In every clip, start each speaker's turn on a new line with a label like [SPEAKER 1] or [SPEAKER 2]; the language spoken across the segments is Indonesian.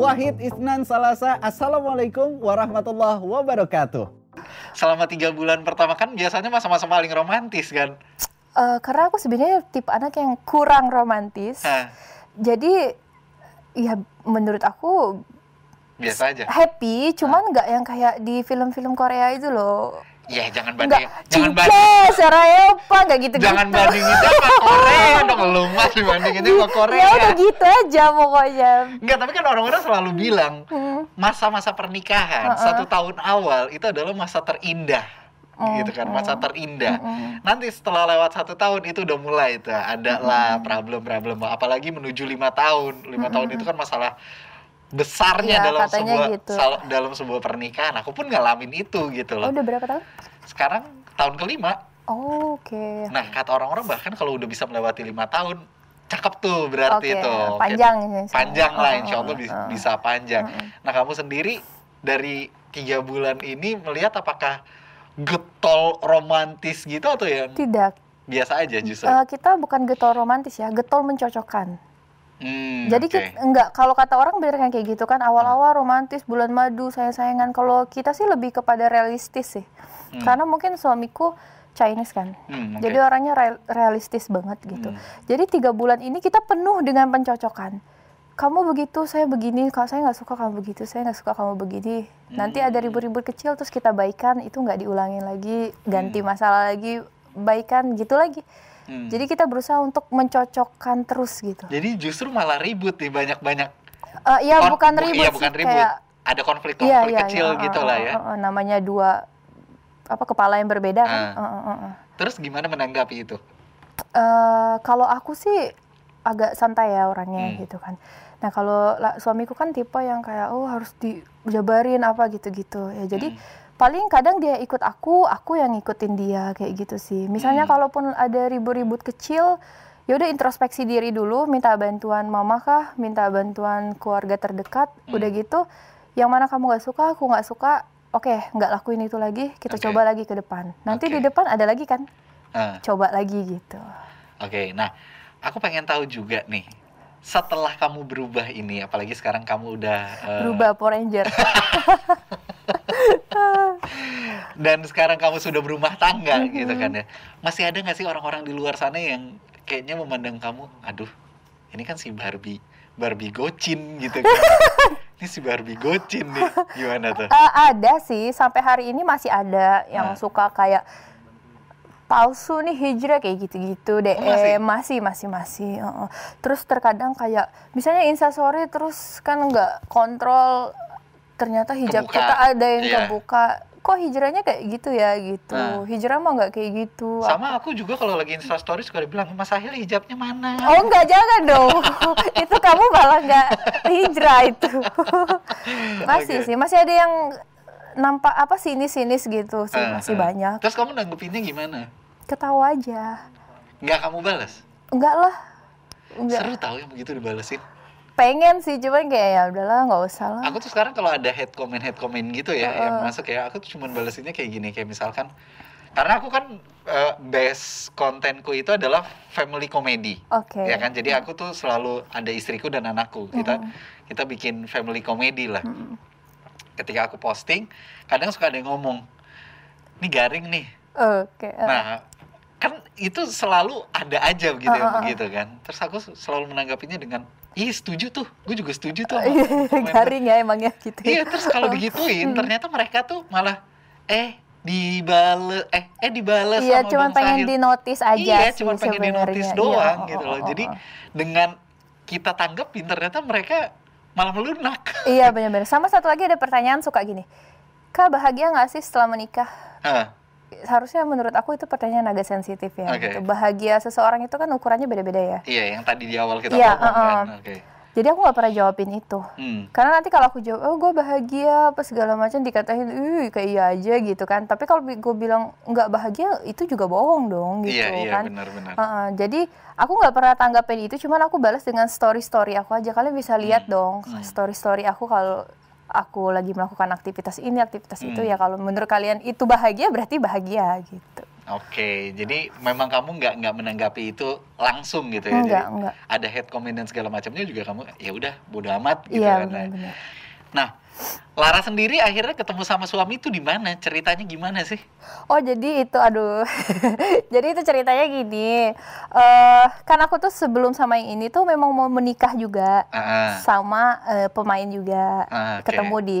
[SPEAKER 1] Wahid Isnan Salasa. Assalamualaikum warahmatullahi wabarakatuh.
[SPEAKER 2] Selama tiga bulan pertama kan biasanya masa-masa paling romantis kan?
[SPEAKER 3] Uh, karena aku sebenarnya tipe anak yang kurang romantis.
[SPEAKER 2] Hah.
[SPEAKER 3] Jadi ya menurut aku
[SPEAKER 2] Biasa aja.
[SPEAKER 3] happy, cuman nggak yang kayak di film-film Korea itu loh.
[SPEAKER 2] Ya jangan
[SPEAKER 3] Enggak,
[SPEAKER 2] banding, jangan banding,
[SPEAKER 3] Sarajevo, nggak gitu-gitu.
[SPEAKER 2] jangan bandingin sama Korea dong lu mas dibandingin sama Korea.
[SPEAKER 3] Ya udah gitu aja pokoknya.
[SPEAKER 2] Enggak, tapi kan orang-orang selalu bilang
[SPEAKER 3] Hmm.
[SPEAKER 2] masa-masa pernikahan satu tahun awal itu adalah masa terindah. gitu kan, masa terindah. Nanti setelah lewat satu tahun itu udah mulai tuh ada lah problem-problem. Apalagi menuju lima tahun, lima tahun itu kan masalah besarnya
[SPEAKER 3] Iya,
[SPEAKER 2] dalam sebuah
[SPEAKER 3] gitu.
[SPEAKER 2] sal- dalam sebuah pernikahan. Aku pun ngalamin itu gitu
[SPEAKER 3] Oh,
[SPEAKER 2] loh.
[SPEAKER 3] udah berapa tahun?
[SPEAKER 2] Sekarang tahun kelima.
[SPEAKER 3] Oh, Oke.
[SPEAKER 2] Nah kata orang-orang bahkan kalau udah bisa melewati lima tahun, cakep tuh berarti
[SPEAKER 3] Oke,
[SPEAKER 2] itu. Oke,
[SPEAKER 3] panjang ya, insya
[SPEAKER 2] Panjang
[SPEAKER 3] Allah.
[SPEAKER 2] lah,
[SPEAKER 3] Oh,
[SPEAKER 2] insya Allah
[SPEAKER 3] oh,
[SPEAKER 2] bi-
[SPEAKER 3] oh.
[SPEAKER 2] bisa panjang. Nah kamu sendiri dari tiga bulan ini melihat apakah getol romantis gitu atau yang
[SPEAKER 3] Tidak.
[SPEAKER 2] biasa aja justru?
[SPEAKER 3] Eh, kita bukan getol romantis ya, getol mencocokkan.
[SPEAKER 2] Hmm,
[SPEAKER 3] Jadi
[SPEAKER 2] oke.
[SPEAKER 3] kita, enggak kalau kata orang bener kan kayak gitu kan awal-awal romantis bulan madu sayang-sayangan. Kalau kita sih lebih kepada realistis sih. Karena mungkin suamiku Chinese kan.
[SPEAKER 2] Hmm, oke.
[SPEAKER 3] jadi orangnya real- realistis banget gitu. Jadi tiga bulan ini kita penuh dengan pencocokan. Kamu begitu saya begini. Kalau saya nggak suka kamu begitu saya nggak suka kamu begini. Nanti ada ribut-ribut kecil terus kita baikan itu nggak diulangin lagi. Ganti masalah lagi baikan gitu lagi
[SPEAKER 2] Hmm.
[SPEAKER 3] jadi kita berusaha untuk mencocokkan terus gitu
[SPEAKER 2] Jadi justru malah ribut nih banyak-banyak.
[SPEAKER 3] Eh, ya
[SPEAKER 2] kon-
[SPEAKER 3] bukan
[SPEAKER 2] bu-
[SPEAKER 3] ribut
[SPEAKER 2] Iya
[SPEAKER 3] sih,
[SPEAKER 2] bukan ribut.
[SPEAKER 3] kayak
[SPEAKER 2] Ada konflik-konflik
[SPEAKER 3] iya, iya,
[SPEAKER 2] kecil
[SPEAKER 3] iya,
[SPEAKER 2] gitu
[SPEAKER 3] eh,
[SPEAKER 2] lah
[SPEAKER 3] eh,
[SPEAKER 2] ya.
[SPEAKER 3] eh, eh, namanya dua apa kepala yang berbeda kan.
[SPEAKER 2] Ah.
[SPEAKER 3] Eh, eh, eh, eh.
[SPEAKER 2] Terus gimana menanggapi itu?
[SPEAKER 3] Eh, kalau aku sih agak santai ya orangnya
[SPEAKER 2] Hmm.
[SPEAKER 3] gitu kan. Nah kalau la- suamiku kan tipe yang kayak oh harus dijabarin apa gitu-gitu ya. Jadi
[SPEAKER 2] Hmm.
[SPEAKER 3] Paling kadang dia ikut aku, aku yang ngikutin dia kayak gitu sih. Misalnya
[SPEAKER 2] Hmm.
[SPEAKER 3] kalaupun ada ribut-ribut kecil, ya udah introspeksi diri dulu, minta bantuan mama kah, minta bantuan keluarga terdekat,
[SPEAKER 2] Hmm.
[SPEAKER 3] udah gitu. Yang mana kamu nggak suka, aku nggak suka, oke nggak lakuin itu lagi, kita
[SPEAKER 2] Oke.
[SPEAKER 3] coba lagi ke depan. Nanti
[SPEAKER 2] Oke.
[SPEAKER 3] di depan ada lagi kan,
[SPEAKER 2] Ah.
[SPEAKER 3] coba lagi gitu.
[SPEAKER 2] Oke, nah aku pengen tahu juga nih, setelah kamu berubah ini, apalagi sekarang kamu udah eh,
[SPEAKER 3] Berubah Power Ranger.
[SPEAKER 2] dan sekarang kamu sudah berumah tangga
[SPEAKER 3] Mm-hmm.
[SPEAKER 2] gitu kan ya, masih ada nggak sih orang-orang di luar sana yang kayaknya memandang kamu, aduh, ini kan si Barbie, Barbie gocin gitu kan, ini si Barbie gocin nih, gimana tuh?
[SPEAKER 3] Eh, ada sih, sampai hari ini masih ada yang
[SPEAKER 2] Ah.
[SPEAKER 3] suka kayak palsu nih hijrah kayak gitu-gitu deh.
[SPEAKER 2] Oh, masih?
[SPEAKER 3] Masih masih masih. heeh. Terus terkadang kayak misalnya instastory terus kan nggak kontrol ternyata hijab
[SPEAKER 2] Kebuka.
[SPEAKER 3] kita ada yang
[SPEAKER 2] Iya.
[SPEAKER 3] kebuka. Kok hijrahnya kayak gitu ya gitu.
[SPEAKER 2] Ah.
[SPEAKER 3] Hijrah mah nggak kayak gitu.
[SPEAKER 2] Sama aku juga kalau lagi instastory suka dibilang, Mas Ahil hijabnya mana?
[SPEAKER 3] Oh enggak jangan dong. itu kamu malah nggak hijrah itu. masih
[SPEAKER 2] Oke.
[SPEAKER 3] sih, masih ada yang nampak apa sinis-sinis gitu sih,
[SPEAKER 2] Ah,
[SPEAKER 3] masih
[SPEAKER 2] ah.
[SPEAKER 3] banyak.
[SPEAKER 2] Terus kamu nanggepinnya gimana?
[SPEAKER 3] Ketawa aja.
[SPEAKER 2] Nggak kamu balas?
[SPEAKER 3] Enggak lah. Enggak.
[SPEAKER 2] Seru tahu yang begitu dibalesin.
[SPEAKER 3] Pengen sih, cuman kayak ya udahlah nggak usah lah.
[SPEAKER 2] Aku tuh sekarang kalau ada head comment head comment gitu ya yang masuk ya, aku tuh cuman balesinnya kayak gini kayak misalkan karena aku kan eh, base kontenku itu adalah family comedy.
[SPEAKER 3] Oke.
[SPEAKER 2] Ya kan? Jadi aku tuh selalu ada istriku dan anakku. Kita kita bikin family comedy lah. Ketika aku posting, kadang suka ada yang ngomong, "Ini garing nih."
[SPEAKER 3] Oke. eh.
[SPEAKER 2] Nah, kan itu selalu ada aja begitu ya,
[SPEAKER 3] Ah, ah, ah.
[SPEAKER 2] begitu kan. Terus aku selalu menanggapinya dengan, "Ih, setuju tuh. Gue juga setuju tuh." sama
[SPEAKER 3] Iya,
[SPEAKER 2] komentar."
[SPEAKER 3] garing ya emangnya gitu.
[SPEAKER 2] Iya, terus kalau digituin ternyata mereka tuh malah eh dibales eh eh dibales
[SPEAKER 3] Iya,
[SPEAKER 2] sama
[SPEAKER 3] cuman
[SPEAKER 2] Bang
[SPEAKER 3] pengen
[SPEAKER 2] Sahil.
[SPEAKER 3] di notice aja
[SPEAKER 2] Iya,
[SPEAKER 3] sih
[SPEAKER 2] cuman pengen di notice
[SPEAKER 3] Iya,
[SPEAKER 2] doang
[SPEAKER 3] oh,
[SPEAKER 2] gitu
[SPEAKER 3] oh,
[SPEAKER 2] loh.
[SPEAKER 3] oh,
[SPEAKER 2] Jadi
[SPEAKER 3] oh.
[SPEAKER 2] dengan kita tanggepin ternyata mereka malah melunak.
[SPEAKER 3] Iya benar-benar. Sama satu lagi ada pertanyaan suka gini. Kak bahagia nggak sih setelah menikah? Harusnya menurut aku itu pertanyaan agak sensitif ya.
[SPEAKER 2] Oke.
[SPEAKER 3] gitu. Bahagia seseorang itu kan ukurannya beda-beda ya.
[SPEAKER 2] iya, yang tadi di awal kita
[SPEAKER 3] Iya,
[SPEAKER 2] ngomong kan.
[SPEAKER 3] uh-uh.
[SPEAKER 2] Oke.
[SPEAKER 3] Jadi aku nggak pernah jawabin itu.
[SPEAKER 2] Hmm.
[SPEAKER 3] Karena nanti kalau aku jawab, oh gue bahagia apa segala macam dikatain, ih kayak iya aja gitu kan. Tapi kalau gue bilang nggak bahagia, itu juga bohong dong gitu
[SPEAKER 2] Iya, iya,
[SPEAKER 3] kan.
[SPEAKER 2] benar-benar.
[SPEAKER 3] Heeh, jadi aku nggak pernah tanggapin itu, cuman aku balas dengan story story aku aja. Kalian bisa lihat
[SPEAKER 2] Hmm.
[SPEAKER 3] dong story story aku kalau aku lagi melakukan aktivitas ini, aktivitas itu
[SPEAKER 2] Hmm.
[SPEAKER 3] ya. Kalau menurut kalian itu bahagia, berarti bahagia gitu.
[SPEAKER 2] Oke, jadi memang kamu nggak nggak menanggapi itu langsung gitu ya?
[SPEAKER 3] Enggak,
[SPEAKER 2] Jadi
[SPEAKER 3] enggak.
[SPEAKER 2] Ada head comment dan segala macamnya juga kamu ya udah bodo amat gitu
[SPEAKER 3] Iya,
[SPEAKER 2] kan? Nah,
[SPEAKER 3] benar-benar.
[SPEAKER 2] Nah, Lara sendiri akhirnya ketemu sama suami itu di mana? Ceritanya gimana sih?
[SPEAKER 3] Oh jadi itu aduh, jadi itu ceritanya gini, eh kan aku tuh sebelum sama yang ini tuh memang mau menikah juga
[SPEAKER 2] Ah,
[SPEAKER 3] sama eh, pemain juga,
[SPEAKER 2] Ah, oke.
[SPEAKER 3] ketemu di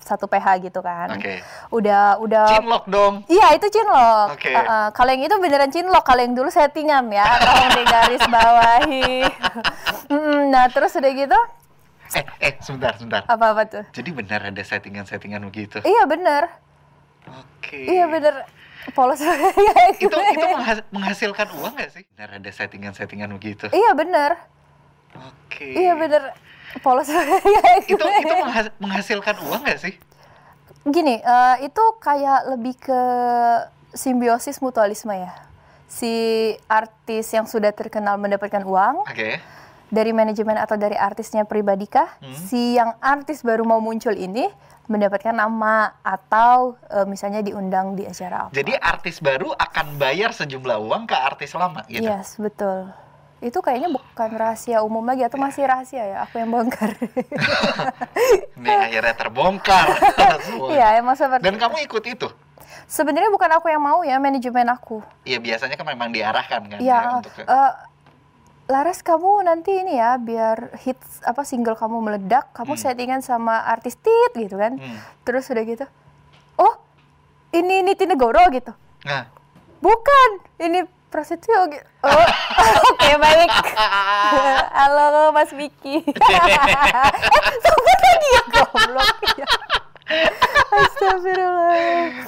[SPEAKER 3] satu PH gitu kan.
[SPEAKER 2] Oke.
[SPEAKER 3] Udah udah.
[SPEAKER 2] Cinlok dong.
[SPEAKER 3] Iya itu cinlok.
[SPEAKER 2] Oke.
[SPEAKER 3] Eh, eh, kalau yang itu beneran cinlok, kalau yang dulu settingan ya, tolong digaris bawahi. Nah terus udah gitu,
[SPEAKER 2] Eh, eh, sebentar, sebentar.
[SPEAKER 3] apa apa tuh?
[SPEAKER 2] Jadi benar ada settingan-settingan begitu?
[SPEAKER 3] Iya bener,
[SPEAKER 2] Oke.
[SPEAKER 3] iya bener. Polos
[SPEAKER 2] Itu itu menghas- menghasilkan uang nggak sih? Benar ada settingan-settingan begitu?
[SPEAKER 3] Iya bener,
[SPEAKER 2] Oke.
[SPEAKER 3] iya bener. Polos
[SPEAKER 2] Itu itu menghas- menghasilkan uang nggak sih?
[SPEAKER 3] Gini, eh, itu kayak lebih ke simbiosis mutualisme ya. Si artis yang sudah terkenal mendapatkan uang
[SPEAKER 2] Oke.
[SPEAKER 3] Dari manajemen atau dari artisnya pribadi kah?
[SPEAKER 2] Hmm.
[SPEAKER 3] Si yang artis baru mau muncul ini mendapatkan nama atau eh, misalnya diundang di acara apa?
[SPEAKER 2] Jadi artis baru akan bayar sejumlah uang ke artis lama gitu.
[SPEAKER 3] Yes, betul. Itu kayaknya bukan rahasia umum lagi atau masih rahasia ya? Aku yang bongkar.
[SPEAKER 2] Ini akhirnya terbongkar.
[SPEAKER 3] Iya, emang seperti
[SPEAKER 2] Dan kamu ikut itu?
[SPEAKER 3] Sebenarnya bukan aku yang mau ya, manajemen aku.
[SPEAKER 2] Iya biasanya kan memang diarahkan kan
[SPEAKER 3] Ya,
[SPEAKER 2] ya, untuk ke-
[SPEAKER 3] eh, Laras kamu nanti ini ya biar hits apa single kamu meledak, kamu
[SPEAKER 2] Hmm.
[SPEAKER 3] settingan sama artis tit gitu kan.
[SPEAKER 2] Hmm.
[SPEAKER 3] Terus udah gitu. Oh, ini Niti Negoro gitu.
[SPEAKER 2] Nah,
[SPEAKER 3] Bukan, ini Prasetyo gitu. Oh, oke baik. Halo Mas Miki. eh, lagi ya goblok. Astagfirullah.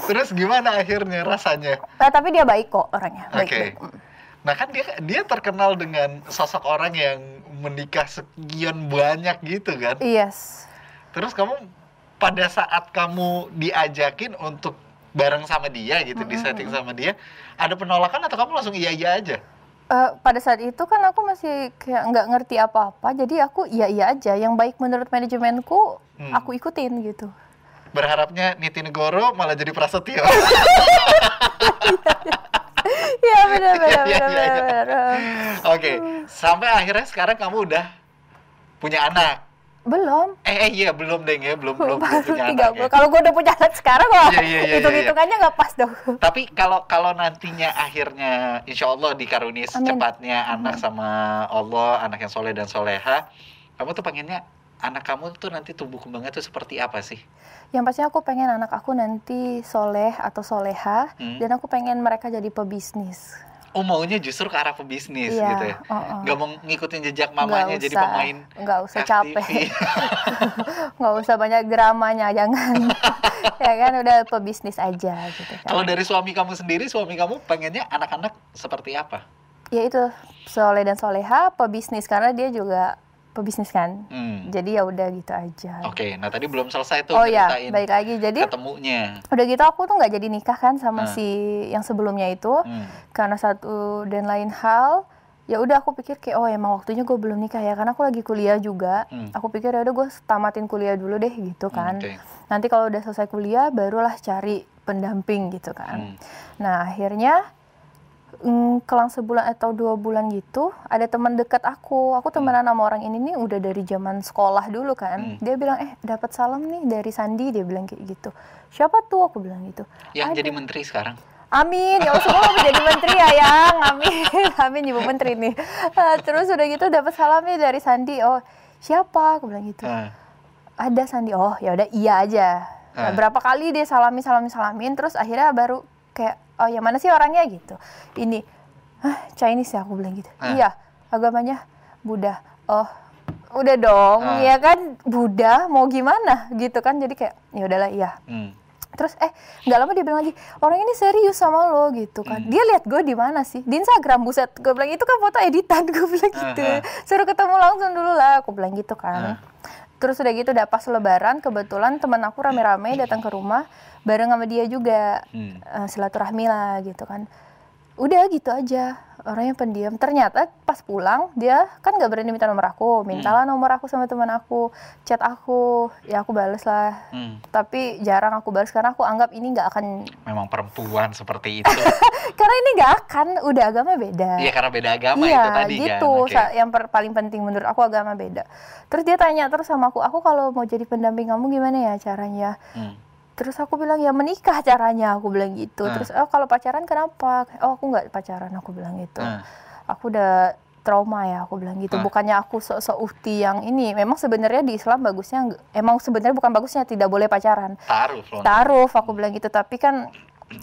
[SPEAKER 2] terus gimana akhirnya rasanya?
[SPEAKER 3] Nah, tapi dia baik kok orangnya,
[SPEAKER 2] Oke.
[SPEAKER 3] baik-baik.
[SPEAKER 2] Nah kan dia dia terkenal dengan sosok orang yang menikah sekian banyak gitu kan.
[SPEAKER 3] Yes.
[SPEAKER 2] Terus kamu pada saat kamu diajakin untuk bareng sama dia gitu, di setting sama dia, ada penolakan atau kamu langsung iya iya aja?
[SPEAKER 3] Eh, pada saat itu kan aku masih kayak nggak ngerti apa-apa, jadi aku iya iya aja. Yang baik menurut manajemenku,
[SPEAKER 2] Hmm.
[SPEAKER 3] aku ikutin gitu.
[SPEAKER 2] Berharapnya Niti Negoro malah jadi Prasetyo.
[SPEAKER 3] Iya benar benar
[SPEAKER 2] Iya,
[SPEAKER 3] benar
[SPEAKER 2] iya, iya.
[SPEAKER 3] benar. benar.
[SPEAKER 2] Oke, sampai akhirnya sekarang kamu udah punya anak.
[SPEAKER 3] Belum.
[SPEAKER 2] Eh, eh iya belum deng ya, belum belum, belum
[SPEAKER 3] Baru
[SPEAKER 2] punya
[SPEAKER 3] tiga
[SPEAKER 2] anak. ya.
[SPEAKER 3] Kalau gue udah punya anak sekarang, wah,
[SPEAKER 2] Iya, iya, iya,
[SPEAKER 3] hitung
[SPEAKER 2] iya,
[SPEAKER 3] hitungannya nggak pas dong.
[SPEAKER 2] Tapi kalau kalau nantinya akhirnya insya Allah dikaruniai
[SPEAKER 3] Amin.
[SPEAKER 2] secepatnya anak sama Allah, anak yang soleh dan soleha, kamu tuh pengennya anak kamu tuh nanti tumbuh kembangnya tuh seperti apa sih?
[SPEAKER 3] Yang pastinya aku pengen anak aku nanti soleh atau soleha,
[SPEAKER 2] Hmm.
[SPEAKER 3] dan aku pengen mereka jadi pebisnis.
[SPEAKER 2] Oh maunya justru ke arah pebisnis
[SPEAKER 3] Iya,
[SPEAKER 2] gitu ya?
[SPEAKER 3] oh, oh.
[SPEAKER 2] Nggak mau ngikutin jejak mamanya jadi
[SPEAKER 3] usah,
[SPEAKER 2] pemain
[SPEAKER 3] nggak usah
[SPEAKER 2] FTV.
[SPEAKER 3] capek. nggak usah banyak dramanya, jangan. ya kan udah pebisnis aja gitu kan.
[SPEAKER 2] Kalau dari suami kamu sendiri, suami kamu pengennya anak-anak seperti apa?
[SPEAKER 3] ya itu soleh dan soleha pebisnis karena dia juga pebisnis kan
[SPEAKER 2] Hmm.
[SPEAKER 3] jadi ya udah gitu aja
[SPEAKER 2] Oke, nah tadi belum selesai tuh
[SPEAKER 3] oh ya baik lagi jadi
[SPEAKER 2] ketemunya.
[SPEAKER 3] udah gitu aku tuh nggak jadi nikah kan sama
[SPEAKER 2] Ah.
[SPEAKER 3] si yang sebelumnya itu
[SPEAKER 2] Hmm.
[SPEAKER 3] karena satu dan lain hal ya udah aku pikir kayak oh emang waktunya gue belum nikah ya karena aku lagi kuliah juga
[SPEAKER 2] Hmm.
[SPEAKER 3] aku pikir ya udah gue tamatin kuliah dulu deh gitu kan
[SPEAKER 2] Oke.
[SPEAKER 3] nanti kalau udah selesai kuliah barulah cari pendamping gitu kan
[SPEAKER 2] Hmm.
[SPEAKER 3] Nah akhirnya mm, kelang sebulan atau dua bulan gitu ada teman dekat aku aku temenan sama orang ini nih udah dari zaman sekolah dulu kan
[SPEAKER 2] Hmm.
[SPEAKER 3] dia bilang eh dapat salam nih dari Sandi dia bilang kayak gitu siapa tuh aku bilang gitu
[SPEAKER 2] Yang
[SPEAKER 3] Ada.
[SPEAKER 2] jadi menteri sekarang.
[SPEAKER 3] Amin, ya Allah semua mau jadi menteri ya yang, amin, amin ibu menteri nih. Ah, terus udah gitu dapat salam nih dari Sandi, oh siapa? Aku bilang gitu.
[SPEAKER 2] Nah,
[SPEAKER 3] Ada Sandi, oh ya udah iya aja. Nah,
[SPEAKER 2] Ah.
[SPEAKER 3] berapa kali dia salamin salamin salamin, terus akhirnya baru kayak oh ya mana sih orangnya gitu. Ini, ah Chinese ya aku bilang gitu.
[SPEAKER 2] Ah.
[SPEAKER 3] Iya, agamanya Buddha. Oh udah dong,
[SPEAKER 2] Ah.
[SPEAKER 3] ya kan Buddha mau gimana gitu kan? Jadi kayak ya udahlah iya.
[SPEAKER 2] hmm.
[SPEAKER 3] Terus eh nggak lama dia bilang lagi orang ini serius sama lo gitu kan.
[SPEAKER 2] Hmm.
[SPEAKER 3] Dia lihat gue di mana sih? Di Instagram buset. Gue bilang itu kan foto editan. Gue bilang gitu.
[SPEAKER 2] Aha.
[SPEAKER 3] Suruh ketemu langsung dulu lah. Aku bilang gitu
[SPEAKER 2] Ah.
[SPEAKER 3] kan. Terus udah gitu udah pas lebaran kebetulan teman aku rame-rame datang ke rumah bareng sama dia juga
[SPEAKER 2] Hmm.
[SPEAKER 3] Eh, silaturahmi lah gitu kan. Udah gitu aja orangnya pendiam. Ternyata pas pulang dia kan nggak berani minta nomor aku, mintalah nomor aku sama teman aku, chat aku, ya aku bales lah.
[SPEAKER 2] Hmm.
[SPEAKER 3] Tapi jarang aku balas karena aku anggap ini nggak akan,
[SPEAKER 2] Memang perempuan seperti itu.
[SPEAKER 3] karena ini nggak akan, udah agama beda.
[SPEAKER 2] Iya karena beda agama
[SPEAKER 3] iya,
[SPEAKER 2] itu tadi
[SPEAKER 3] gitu.
[SPEAKER 2] kan. Oke.
[SPEAKER 3] Sa- Yang per- paling penting menurut aku agama beda. Terus dia tanya terus sama aku, aku kalau mau jadi pendamping kamu gimana ya caranya?
[SPEAKER 2] Hmm.
[SPEAKER 3] Terus aku bilang ya menikah caranya, aku bilang gitu.
[SPEAKER 2] Hmm.
[SPEAKER 3] Terus oh kalau pacaran kenapa? Oh aku nggak pacaran, aku bilang gitu.
[SPEAKER 2] Hmm.
[SPEAKER 3] Aku udah trauma ya, aku bilang gitu.
[SPEAKER 2] Hmm.
[SPEAKER 3] Bukannya aku sok-sok uhti yang ini. Memang sebenarnya di Islam bagusnya, emang sebenarnya bukan bagusnya tidak boleh pacaran.
[SPEAKER 2] Taruh loh.
[SPEAKER 3] Taruh, aku bilang gitu. Tapi kan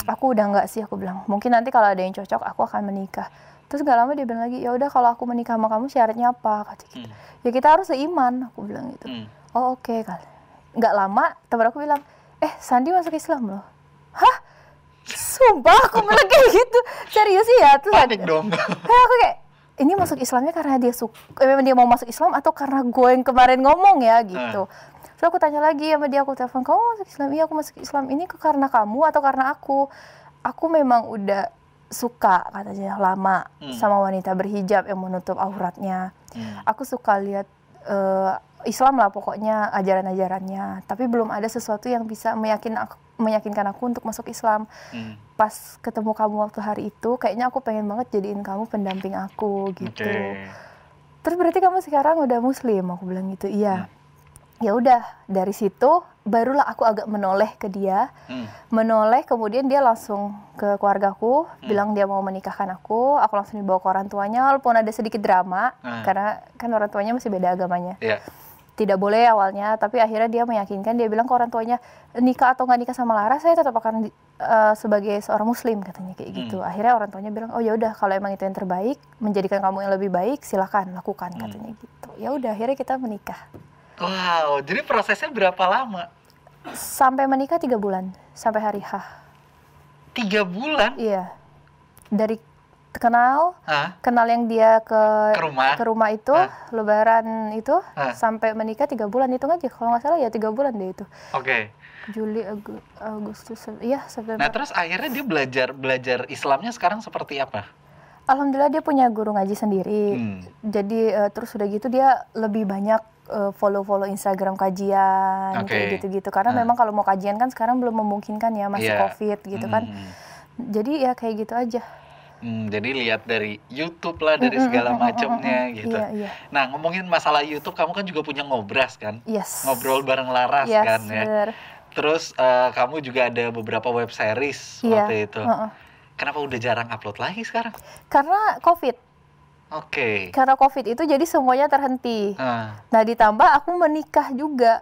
[SPEAKER 3] aku udah nggak sih, aku bilang. Mungkin nanti kalau ada yang cocok, aku akan menikah. Terus gak lama dia bilang lagi, ya udah kalau aku menikah sama kamu syaratnya apa? Kata gitu.
[SPEAKER 2] Hmm.
[SPEAKER 3] Ya kita harus seiman, aku bilang gitu.
[SPEAKER 2] Hmm.
[SPEAKER 3] Oh oke kali. Nggak lama temen aku bilang, eh Sandi masuk Islam loh. Hah? Sumpah aku bilang kayak gitu. Serius sih ya. Terus
[SPEAKER 2] Panik dong.
[SPEAKER 3] Kayak aku kayak, ini masuk Islamnya karena dia suka, eh, memang dia mau masuk Islam atau karena gue yang kemarin ngomong ya gitu. Terus aku tanya lagi sama dia, aku telepon, kamu masuk Islam? Iya aku masuk Islam. Ini ke karena kamu atau karena aku? Aku memang udah suka katanya lama
[SPEAKER 2] Hmm.
[SPEAKER 3] sama wanita berhijab yang menutup auratnya
[SPEAKER 2] Hmm.
[SPEAKER 3] aku suka lihat eh, Islam lah pokoknya ajaran-ajarannya tapi belum ada sesuatu yang bisa meyakin aku, meyakinkan aku untuk masuk Islam
[SPEAKER 2] Hmm.
[SPEAKER 3] pas ketemu kamu waktu hari itu kayaknya aku pengen banget jadiin kamu pendamping aku gitu
[SPEAKER 2] Oke.
[SPEAKER 3] terus berarti kamu sekarang udah muslim aku bilang gitu iya
[SPEAKER 2] Hmm.
[SPEAKER 3] ya udah dari situ barulah aku agak menoleh ke dia
[SPEAKER 2] Hmm.
[SPEAKER 3] menoleh kemudian dia langsung ke keluargaku
[SPEAKER 2] Hmm.
[SPEAKER 3] bilang dia mau menikahkan aku aku langsung dibawa ke orang tuanya walaupun ada sedikit drama
[SPEAKER 2] Hmm.
[SPEAKER 3] karena kan orang tuanya masih beda agamanya
[SPEAKER 2] Iya.
[SPEAKER 3] Tidak boleh awalnya tapi akhirnya dia meyakinkan dia bilang ke orang tuanya nikah atau nggak nikah sama Lara saya tetap akan eh, sebagai seorang muslim katanya kayak gitu
[SPEAKER 2] Hmm.
[SPEAKER 3] akhirnya orang tuanya bilang oh ya udah kalau emang itu yang terbaik menjadikan kamu yang lebih baik silakan lakukan
[SPEAKER 2] Hmm.
[SPEAKER 3] katanya gitu ya udah akhirnya kita menikah
[SPEAKER 2] Wow, jadi prosesnya berapa lama?
[SPEAKER 3] sampai menikah tiga bulan sampai hari H
[SPEAKER 2] Tiga bulan?
[SPEAKER 3] iya dari kenal
[SPEAKER 2] Hah?
[SPEAKER 3] kenal yang dia ke
[SPEAKER 2] Ke rumah?
[SPEAKER 3] ke rumah itu
[SPEAKER 2] Hah?
[SPEAKER 3] lebaran itu
[SPEAKER 2] Hah?
[SPEAKER 3] sampai menikah tiga bulan itu aja kalau nggak salah ya tiga bulan deh itu
[SPEAKER 2] Oke.
[SPEAKER 3] Juli Agu- Agustus iya September
[SPEAKER 2] Nah terus akhirnya dia belajar belajar Islamnya sekarang seperti apa?
[SPEAKER 3] Alhamdulillah dia punya guru ngaji sendiri
[SPEAKER 2] Hmm.
[SPEAKER 3] jadi eh, terus udah gitu dia lebih banyak eh, follow-follow Instagram kajian
[SPEAKER 2] Oke.
[SPEAKER 3] kayak gitu-gitu karena
[SPEAKER 2] Ah.
[SPEAKER 3] memang kalau mau kajian kan sekarang belum memungkinkan ya masih
[SPEAKER 2] Iya.
[SPEAKER 3] covid gitu kan
[SPEAKER 2] Hmm.
[SPEAKER 3] jadi ya kayak gitu aja
[SPEAKER 2] Hmm, jadi lihat dari YouTube lah dari segala macamnya gitu.
[SPEAKER 3] iya iya
[SPEAKER 2] Nah ngomongin masalah YouTube, kamu kan juga punya ngobras kan?
[SPEAKER 3] yes
[SPEAKER 2] Ngobrol bareng Laras
[SPEAKER 3] yes
[SPEAKER 2] kan ya.
[SPEAKER 3] bener.
[SPEAKER 2] Terus eh, kamu juga ada beberapa web series
[SPEAKER 3] Iya,
[SPEAKER 2] waktu itu.
[SPEAKER 3] heeh.
[SPEAKER 2] Kenapa udah jarang upload lagi sekarang?
[SPEAKER 3] karena covid
[SPEAKER 2] Oke.
[SPEAKER 3] karena covid itu jadi semuanya terhenti
[SPEAKER 2] Ah.
[SPEAKER 3] nah ditambah aku menikah juga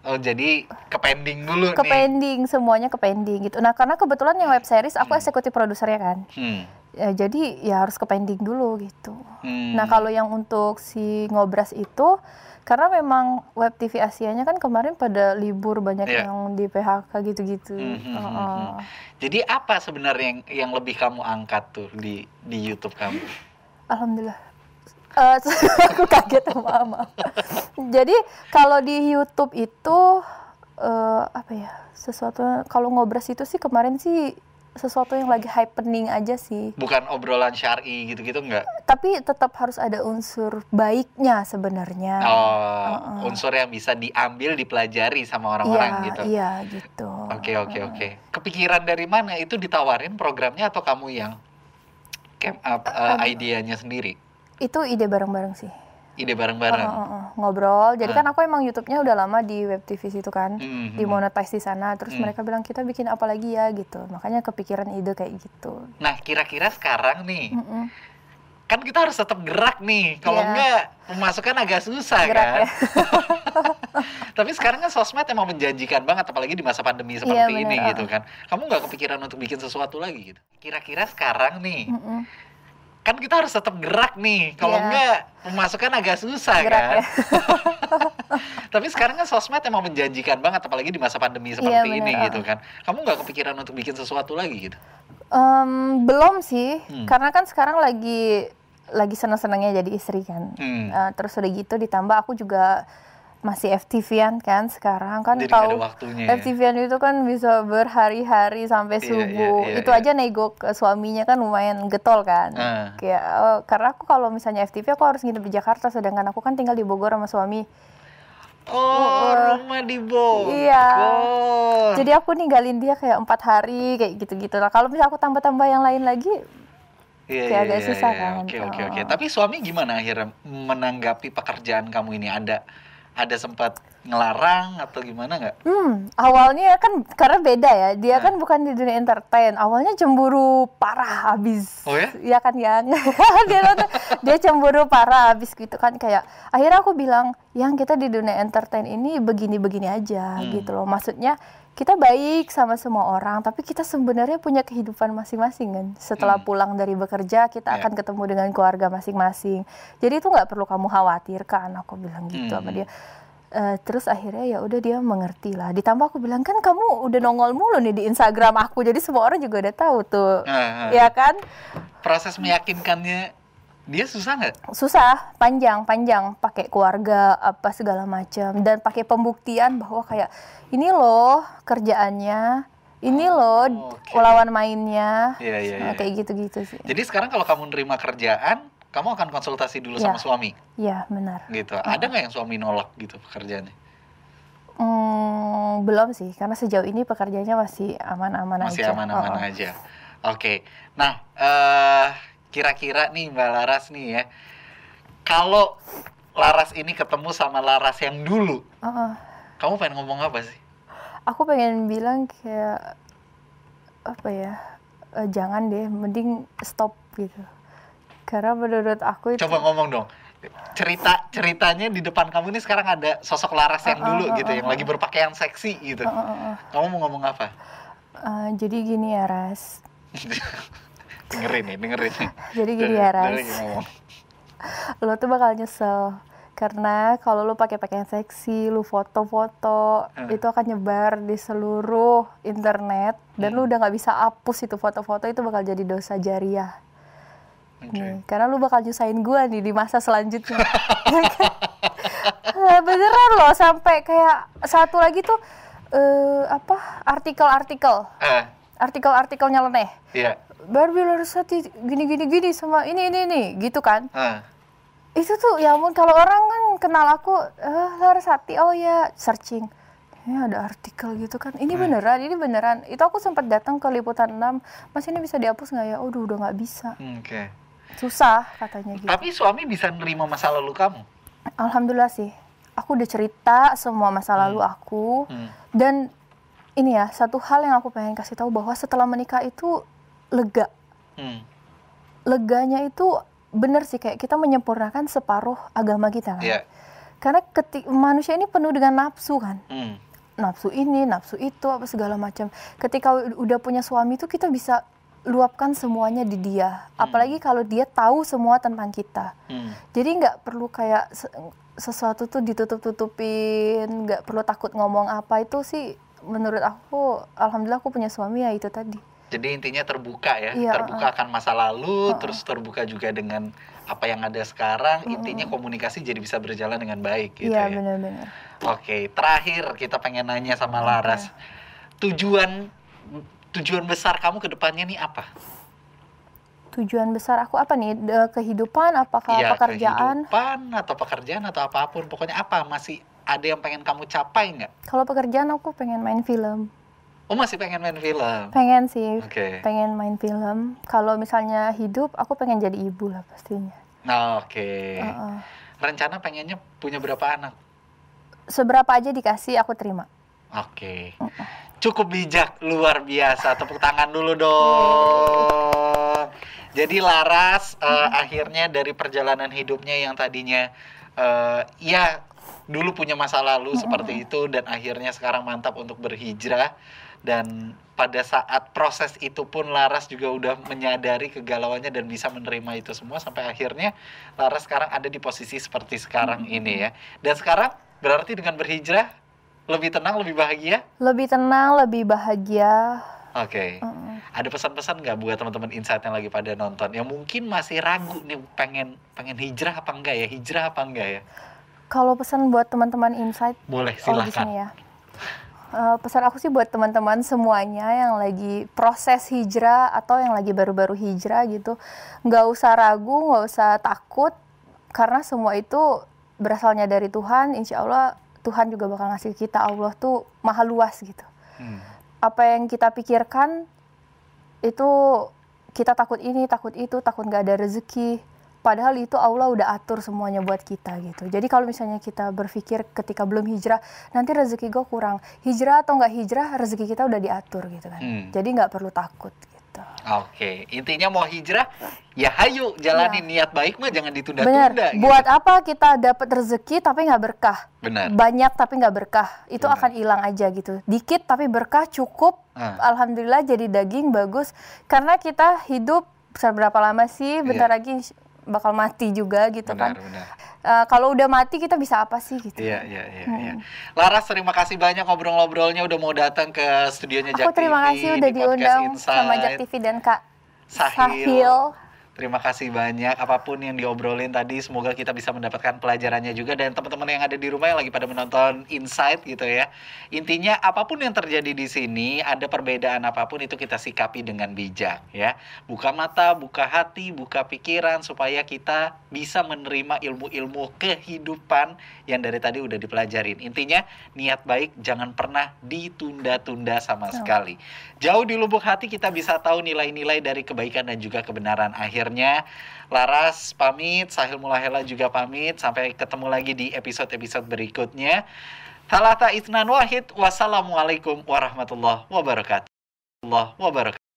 [SPEAKER 2] Oh jadi ke pending dulu
[SPEAKER 3] ke
[SPEAKER 2] nih.
[SPEAKER 3] pending semuanya ke pending gitu nah karena kebetulan yang web series aku eksekutif produsernya kan
[SPEAKER 2] Hmm.
[SPEAKER 3] Ya, jadi ya harus ke pending dulu gitu
[SPEAKER 2] Hmm.
[SPEAKER 3] nah kalau yang untuk si ngobras itu karena memang web TV Asianya kan kemarin pada libur banyak
[SPEAKER 2] Iya.
[SPEAKER 3] yang di PHK gitu-gitu
[SPEAKER 2] Hmm, hmm, hmm,
[SPEAKER 3] Heeh.
[SPEAKER 2] hmm. Jadi apa sebenarnya yang yang lebih kamu angkat tuh di di YouTube kamu?
[SPEAKER 3] Alhamdulillah. Eh, aku kaget sama maaf. Jadi kalau di YouTube itu eh, apa ya sesuatu kalau ngobras itu sih kemarin sih sesuatu yang lagi happening aja sih.
[SPEAKER 2] Bukan obrolan syari gitu-gitu enggak?
[SPEAKER 3] Tapi tetap harus ada unsur baiknya sebenarnya.
[SPEAKER 2] Oh, unsur yang bisa diambil dipelajari sama orang-orang
[SPEAKER 3] iya,
[SPEAKER 2] gitu.
[SPEAKER 3] iya gitu.
[SPEAKER 2] Oke oke oke. Kepikiran dari mana itu ditawarin programnya atau kamu yang came up uh, idenya sendiri?
[SPEAKER 3] Itu ide bareng-bareng sih.
[SPEAKER 2] Ide bareng-bareng.
[SPEAKER 3] Heeh, heeh, ngobrol. Jadi
[SPEAKER 2] Ah.
[SPEAKER 3] kan aku emang YouTube-nya udah lama di web TV situ kan.
[SPEAKER 2] Mhm.
[SPEAKER 3] Dimonetize di sana. Terus
[SPEAKER 2] Hmm.
[SPEAKER 3] mereka bilang kita bikin apa lagi ya gitu. Makanya kepikiran ide kayak gitu.
[SPEAKER 2] Nah, kira-kira sekarang nih,
[SPEAKER 3] Mm-mm.
[SPEAKER 2] kan kita harus tetap gerak nih. Kalau
[SPEAKER 3] Iya.
[SPEAKER 2] enggak, pemasukan agak susah
[SPEAKER 3] Gerak
[SPEAKER 2] kan.
[SPEAKER 3] ya.
[SPEAKER 2] Tapi sekarang kan sosmed emang menjanjikan banget, apalagi di masa pandemi seperti
[SPEAKER 3] Iya,
[SPEAKER 2] ini gitu kan. Kamu nggak kepikiran untuk bikin sesuatu lagi gitu? Kira-kira sekarang nih,
[SPEAKER 3] Mm-mm.
[SPEAKER 2] Kan kita harus tetap gerak nih. Kalau
[SPEAKER 3] Iya.
[SPEAKER 2] enggak, pemasukan agak susah
[SPEAKER 3] Gerak
[SPEAKER 2] kan.
[SPEAKER 3] ya.
[SPEAKER 2] Tapi sekarang kan sosmed emang menjanjikan banget, apalagi di masa pandemi seperti
[SPEAKER 3] Iya, bener,
[SPEAKER 2] ini
[SPEAKER 3] ah.
[SPEAKER 2] gitu kan. Kamu nggak kepikiran untuk bikin sesuatu lagi gitu?
[SPEAKER 3] Em, belum sih,
[SPEAKER 2] Hmm.
[SPEAKER 3] karena kan sekarang lagi lagi seneng-senengnya jadi istri kan.
[SPEAKER 2] Hmm.
[SPEAKER 3] Eh, terus udah gitu ditambah aku juga masih FTV-an kan sekarang kan
[SPEAKER 2] Jadi
[SPEAKER 3] tahu
[SPEAKER 2] ya.
[SPEAKER 3] FTV-an itu kan bisa berhari-hari sampai
[SPEAKER 2] Iya,
[SPEAKER 3] subuh.
[SPEAKER 2] iya, iya,
[SPEAKER 3] itu
[SPEAKER 2] iya.
[SPEAKER 3] aja nego ke suaminya kan lumayan getol kan.
[SPEAKER 2] Ah.
[SPEAKER 3] Kayak eh, karena aku kalau misalnya FTV aku harus nginep di Jakarta sedangkan aku kan tinggal di Bogor sama suami.
[SPEAKER 2] Oh, rumah di Bogor.
[SPEAKER 3] Iya. Jadi aku ninggalin dia kayak empat hari kayak gitu-gitu. Nah kalau misalnya aku tambah-tambah yang lain lagi,
[SPEAKER 2] Iya,
[SPEAKER 3] kayak
[SPEAKER 2] iya,
[SPEAKER 3] agak
[SPEAKER 2] iya,
[SPEAKER 3] susah
[SPEAKER 2] iya.
[SPEAKER 3] kan.
[SPEAKER 2] Oke, oke, oke.
[SPEAKER 3] Oh.
[SPEAKER 2] Tapi suami gimana akhirnya menanggapi pekerjaan kamu ini? Ada ada sempat ngelarang atau gimana nggak?
[SPEAKER 3] Hmm, awalnya kan karena beda ya. Dia kan bukan di dunia entertain. Awalnya cemburu parah abis.
[SPEAKER 2] Oh ya?
[SPEAKER 3] Iya kan yang dia nonton- dia cemburu parah abis gitu kan kayak akhirnya aku bilang yang kita di dunia entertain ini begini-begini aja
[SPEAKER 2] Hmm.
[SPEAKER 3] gitu loh. Maksudnya kita baik sama semua orang, tapi kita sebenarnya punya kehidupan masing-masing kan. Setelah
[SPEAKER 2] Hmm.
[SPEAKER 3] pulang dari bekerja, kita
[SPEAKER 2] Ya.
[SPEAKER 3] akan ketemu dengan keluarga masing-masing. Jadi itu nggak perlu kamu khawatirkan. Aku bilang gitu sama
[SPEAKER 2] Hmm.
[SPEAKER 3] dia. Eh, terus akhirnya ya udah dia mengerti lah. Ditambah aku bilang kan kamu udah nongol mulu nih di Instagram aku, jadi semua orang juga udah tahu tuh,
[SPEAKER 2] Ah, ah.
[SPEAKER 3] ya kan?
[SPEAKER 2] Proses meyakinkannya dia susah nggak?
[SPEAKER 3] Susah, panjang, panjang, pakai keluarga apa segala macam dan pakai pembuktian bahwa kayak ini loh kerjaannya, ini loh
[SPEAKER 2] Oh, oke.
[SPEAKER 3] lawan mainnya,
[SPEAKER 2] Iya, iya,
[SPEAKER 3] Nah,
[SPEAKER 2] iya.
[SPEAKER 3] kayak gitu-gitu sih.
[SPEAKER 2] Jadi sekarang kalau kamu nerima kerjaan, kamu akan konsultasi dulu
[SPEAKER 3] Ya.
[SPEAKER 2] sama suami,
[SPEAKER 3] Iya benar.
[SPEAKER 2] gitu. Ada nggak yang suami nolak gitu pekerjaannya?
[SPEAKER 3] Hmm, belum sih, karena sejauh ini pekerjaannya masih aman-aman aja.
[SPEAKER 2] Masih aman-aman
[SPEAKER 3] Oh, oh.
[SPEAKER 2] aja. Oke. Nah, eh kira-kira nih Mbak Laras nih ya, kalau Laras ini ketemu sama Laras yang dulu,
[SPEAKER 3] oh.
[SPEAKER 2] kamu pengen ngomong apa sih?
[SPEAKER 3] aku pengen bilang kayak apa ya eh, jangan deh mending stop gitu karena menurut aku itu
[SPEAKER 2] Coba ngomong dong. Cerita ceritanya di depan kamu ini sekarang ada sosok Laras yang
[SPEAKER 3] oh,
[SPEAKER 2] dulu
[SPEAKER 3] oh,
[SPEAKER 2] gitu, yang lagi berpakaian seksi gitu.
[SPEAKER 3] Oh, oh.
[SPEAKER 2] Kamu mau ngomong apa?
[SPEAKER 3] Eh, jadi gini ya Ras
[SPEAKER 2] dengerin nih, dengerin nih.
[SPEAKER 3] jadi gini ya Ras lo tuh bakal nyesel karena kalau lo pakai pakaian seksi, lo foto-foto,
[SPEAKER 2] Hmm.
[SPEAKER 3] itu akan nyebar di seluruh internet dan
[SPEAKER 2] Hmm.
[SPEAKER 3] lo udah nggak bisa hapus itu foto-foto itu bakal jadi dosa jariah.
[SPEAKER 2] Oke.
[SPEAKER 3] Nih, karena lu bakal nyusahin gua nih di masa selanjutnya. Eh, Beneran loh sampai kayak satu lagi tuh eh apa artikel-artikel
[SPEAKER 2] Eh,
[SPEAKER 3] artikel-artikelnya leneh.
[SPEAKER 2] iya.
[SPEAKER 3] Barbie Larasati gini gini gini sama ini ini ini gitu kan.
[SPEAKER 2] Eh,
[SPEAKER 3] Itu tuh ya ampun kalau orang kan kenal aku eh Larasati oh ya searching. Ini ada artikel gitu kan. Ini
[SPEAKER 2] Hmm.
[SPEAKER 3] beneran, ini beneran. Itu aku sempat datang ke liputan 6. Mas ini bisa dihapus nggak ya? Aduh udah nggak bisa.
[SPEAKER 2] Oke.
[SPEAKER 3] Susah katanya gitu.
[SPEAKER 2] Tapi suami bisa nerima masa lalu kamu.
[SPEAKER 3] Alhamdulillah sih. Aku udah cerita semua masa lalu aku
[SPEAKER 2] Hmm.
[SPEAKER 3] dan ini ya satu hal yang aku pengen kasih tahu bahwa setelah menikah itu lega.
[SPEAKER 2] Hmm.
[SPEAKER 3] Leganya itu bener sih kayak kita menyempurnakan separuh agama kita kan.
[SPEAKER 2] Iya.
[SPEAKER 3] Karena ketik manusia ini penuh dengan nafsu kan.
[SPEAKER 2] Hmm.
[SPEAKER 3] Nafsu ini, nafsu itu apa segala macam. Ketika udah punya suami itu kita bisa luapkan semuanya di dia. Apalagi kalau dia tahu semua tentang kita.
[SPEAKER 2] Hmm.
[SPEAKER 3] Jadi nggak perlu kayak se- sesuatu tuh ditutup-tutupin, nggak perlu takut ngomong apa itu sih menurut aku alhamdulillah aku punya suami ya itu tadi.
[SPEAKER 2] Jadi intinya terbuka ya,
[SPEAKER 3] Iya,
[SPEAKER 2] terbuka akan masa lalu, terus terbuka juga dengan apa yang ada sekarang. Intinya komunikasi jadi bisa berjalan dengan baik gitu
[SPEAKER 3] Iya
[SPEAKER 2] ya.
[SPEAKER 3] benar-benar.
[SPEAKER 2] Oke, terakhir kita pengen nanya sama Laras, tujuan tujuan besar kamu ke depannya nih apa?
[SPEAKER 3] Tujuan besar aku apa nih? De- kehidupan apakah
[SPEAKER 2] Iya,
[SPEAKER 3] pekerjaan?
[SPEAKER 2] kehidupan atau pekerjaan atau apa pun, pokoknya apa? Masih ada yang pengen kamu capai nggak?
[SPEAKER 3] Kalau pekerjaan aku pengen main film.
[SPEAKER 2] Oh masih pengen main film?
[SPEAKER 3] Pengen sih.
[SPEAKER 2] Oke.
[SPEAKER 3] Pengen main film. Kalau misalnya hidup aku pengen jadi ibu lah pastinya.
[SPEAKER 2] Nah, Oke.
[SPEAKER 3] Heeh.
[SPEAKER 2] Rencana pengennya punya berapa anak?
[SPEAKER 3] Seberapa aja dikasih aku terima.
[SPEAKER 2] Oke. Cukup bijak, luar biasa. Tepuk tangan dulu dong. Jadi Laras eh, akhirnya dari perjalanan hidupnya yang tadinya eh, ya dulu punya masa lalu seperti itu dan akhirnya sekarang mantap untuk berhijrah dan pada saat proses itu pun Laras juga udah menyadari kegalauannya dan bisa menerima itu semua sampai akhirnya Laras sekarang ada di posisi seperti sekarang ini ya. Dan sekarang berarti dengan berhijrah lebih tenang, lebih bahagia?
[SPEAKER 3] Lebih tenang, lebih bahagia.
[SPEAKER 2] Oke.
[SPEAKER 3] Heeh.
[SPEAKER 2] Ada pesan-pesan nggak buat teman-teman insight yang lagi pada nonton yang mungkin masih ragu nih pengen pengen hijrah apa enggak ya hijrah apa enggak ya?
[SPEAKER 3] Kalau pesan buat teman-teman insight,
[SPEAKER 2] Boleh, silahkan.
[SPEAKER 3] ya. Eh, pesan aku sih buat teman-teman semuanya yang lagi proses hijrah atau yang lagi baru-baru hijrah gitu, nggak usah ragu, nggak usah takut, karena semua itu berasalnya dari Tuhan. Insya Allah Tuhan juga bakal ngasih kita. Allah tuh maha luas gitu.
[SPEAKER 2] Hmm.
[SPEAKER 3] Apa yang kita pikirkan itu kita takut ini, takut itu, takut nggak ada rezeki. Padahal itu Allah udah atur semuanya buat kita gitu. Jadi kalau misalnya kita berpikir ketika belum hijrah, nanti rezeki gue kurang. Hijrah atau nggak hijrah, rezeki kita udah diatur gitu kan.
[SPEAKER 2] Hmm.
[SPEAKER 3] Jadi nggak perlu takut gitu.
[SPEAKER 2] Oke, intinya mau hijrah, ya hayu jalanin niat baik mah jangan ditunda-tunda. gitu.
[SPEAKER 3] Buat apa kita dapat rezeki tapi nggak berkah?
[SPEAKER 2] Benar.
[SPEAKER 3] Banyak tapi nggak berkah. Itu
[SPEAKER 2] Benar.
[SPEAKER 3] akan hilang aja gitu. Dikit tapi berkah cukup.
[SPEAKER 2] Ah.
[SPEAKER 3] Alhamdulillah jadi daging bagus. Karena kita hidup berapa lama sih? Bentar
[SPEAKER 2] Iya.
[SPEAKER 3] lagi bakal mati juga gitu
[SPEAKER 2] Benar,
[SPEAKER 3] kan.
[SPEAKER 2] benar.
[SPEAKER 3] Eh, kalau udah mati kita bisa apa sih gitu?
[SPEAKER 2] Iya, iya, iya,
[SPEAKER 3] Hmm.
[SPEAKER 2] iya. Laras terima kasih banyak ngobrol-ngobrolnya udah mau datang ke studionya Jak
[SPEAKER 3] Aku terima
[SPEAKER 2] TV
[SPEAKER 3] kasih udah
[SPEAKER 2] di
[SPEAKER 3] diundang sama
[SPEAKER 2] Insight.
[SPEAKER 3] Jak TV dan Kak
[SPEAKER 2] Sahil.
[SPEAKER 3] Sahil.
[SPEAKER 2] Terima kasih banyak apa pun yang diobrolin tadi semoga kita bisa mendapatkan pelajarannya juga dan teman-teman yang ada di rumah yang lagi pada menonton Insight gitu ya. Intinya apa pun yang terjadi di sini ada perbedaan apa pun itu kita sikapi dengan bijak ya. Buka mata, buka hati, buka pikiran supaya kita bisa menerima ilmu-ilmu kehidupan yang dari tadi udah dipelajarin. Intinya niat baik jangan pernah ditunda-tunda sama sekali. Jauh di lubuk hati kita bisa tahu nilai-nilai dari kebaikan dan juga kebenaran. Akhirnya Laras pamit, Sahil Mulahela juga pamit. Sampai ketemu lagi di episode-episode berikutnya. Talata Isnan Wahid. Wassalamualaikum warahmatullahi wabarakatuh. Allah wabarakatuh.